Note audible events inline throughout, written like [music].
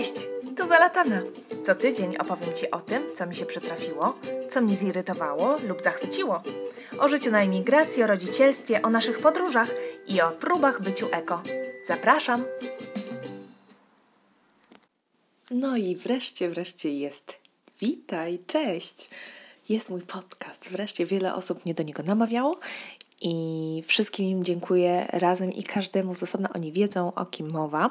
Cześć, tu Zalatana. Co tydzień opowiem Ci o tym, co mi się przytrafiło, co mnie zirytowało lub zachwyciło. O życiu na emigracji, o rodzicielstwie, o naszych podróżach i o próbach byciu eko. Zapraszam! No i wreszcie, wreszcie jest. Witaj, cześć! Jest mój podcast. Wreszcie wiele osób mnie do niego namawiało i wszystkim im dziękuję razem i każdemu z osobna. Oni wiedzą, o kim mowa.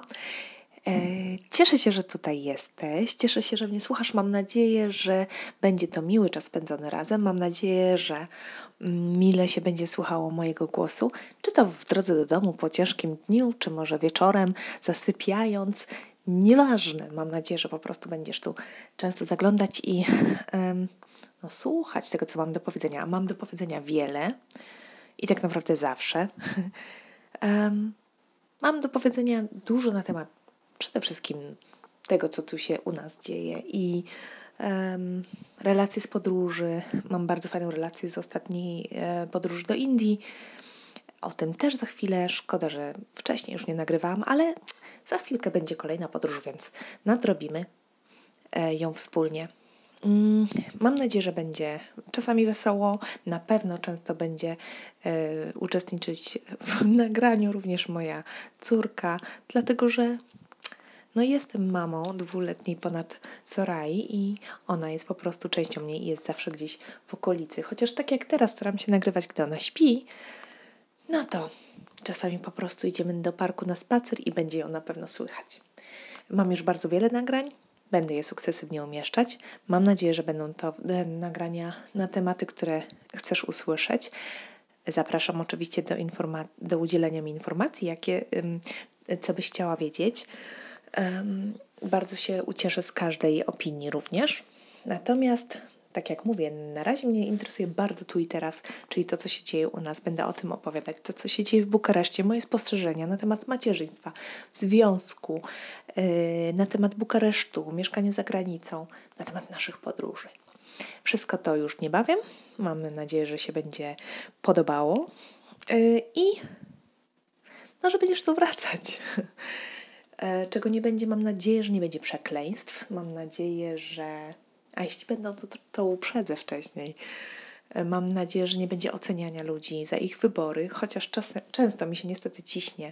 E, cieszę się, że tutaj jesteś. Cieszę się, że mnie słuchasz. Mam nadzieję, że będzie to miły czas spędzony razem. Mam nadzieję, że mm, mile się będzie słuchało mojego głosu, czy to w drodze do domu po ciężkim dniu, czy może wieczorem, zasypiając. Nieważne. Mam nadzieję, że po prostu będziesz tu często zaglądać i no, słuchać tego, co mam do powiedzenia. A mam do powiedzenia wiele i tak naprawdę zawsze. [laughs] mam do powiedzenia dużo na temat przede wszystkim tego, co tu się u nas dzieje i um, relacje z podróży. Mam bardzo fajną relację z ostatniej e, podróży do Indii. O tym też za chwilę. Szkoda, że wcześniej już nie nagrywałam, ale za chwilkę będzie kolejna podróż, więc nadrobimy e, ją wspólnie. Mm, mam nadzieję, że będzie czasami wesoło. Na pewno często będzie e, uczestniczyć w nagraniu również moja córka, dlatego że no jestem mamą dwuletniej ponad Sorai i ona jest po prostu częścią mnie i jest zawsze gdzieś w okolicy. Chociaż tak jak teraz staram się nagrywać, gdy ona śpi, no to czasami po prostu idziemy do parku na spacer i będzie ją na pewno słychać. Mam już bardzo wiele nagrań, będę je sukcesywnie umieszczać. Mam nadzieję, że będą to nagrania na tematy, które chcesz usłyszeć. Zapraszam oczywiście do, do udzielenia mi informacji, jakie, co byś chciała wiedzieć. Bardzo się ucieszę z każdej opinii również. Natomiast, tak jak mówię, na razie mnie interesuje bardzo tu i teraz, czyli to, co się dzieje u nas. Będę o tym opowiadać, to, co się dzieje w Bukareszcie, moje spostrzeżenia na temat macierzyństwa, związku, yy, na temat Bukaresztu, mieszkania za granicą, na temat naszych podróży. Wszystko to już niebawem. Mamy nadzieję, że się będzie podobało. Yy, I no, że będziesz tu wracać. [laughs] E, czego nie będzie, mam nadzieję, że nie będzie przekleństw. Mam nadzieję, że. A jeśli będą, to, to uprzedzę wcześniej. E, mam nadzieję, że nie będzie oceniania ludzi za ich wybory, chociaż czas, często mi się niestety ciśnie.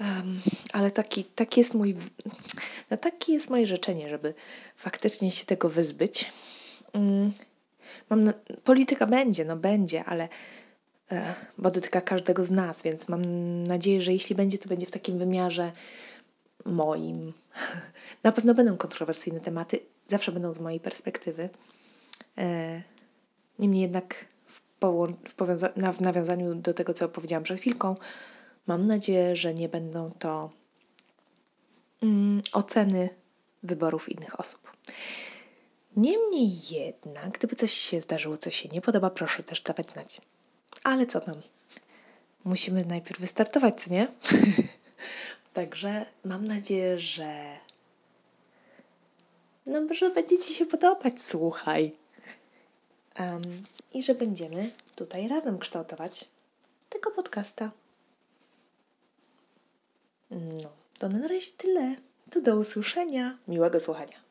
Um, ale taki, taki jest mój, no takie jest moje życzenie, żeby faktycznie się tego wyzbyć. Um, mam na, polityka będzie, no będzie, ale e, bo dotyka każdego z nas, więc mam nadzieję, że jeśli będzie, to będzie w takim wymiarze moim. [laughs] Na pewno będą kontrowersyjne tematy, zawsze będą z mojej perspektywy. E, niemniej jednak w, w, w nawiązaniu do tego, co powiedziałam przed chwilką, mam nadzieję, że nie będą to mm, oceny wyborów innych osób. Niemniej jednak, gdyby coś się zdarzyło, co się nie podoba, proszę też dawać znać. Ale co tam? Musimy najpierw wystartować, co nie? [laughs] Także mam nadzieję, że no, że będzie Ci się podobać, słuchaj. Um, I że będziemy tutaj razem kształtować tego podcasta. No, to na razie tyle. To do usłyszenia. Miłego słuchania.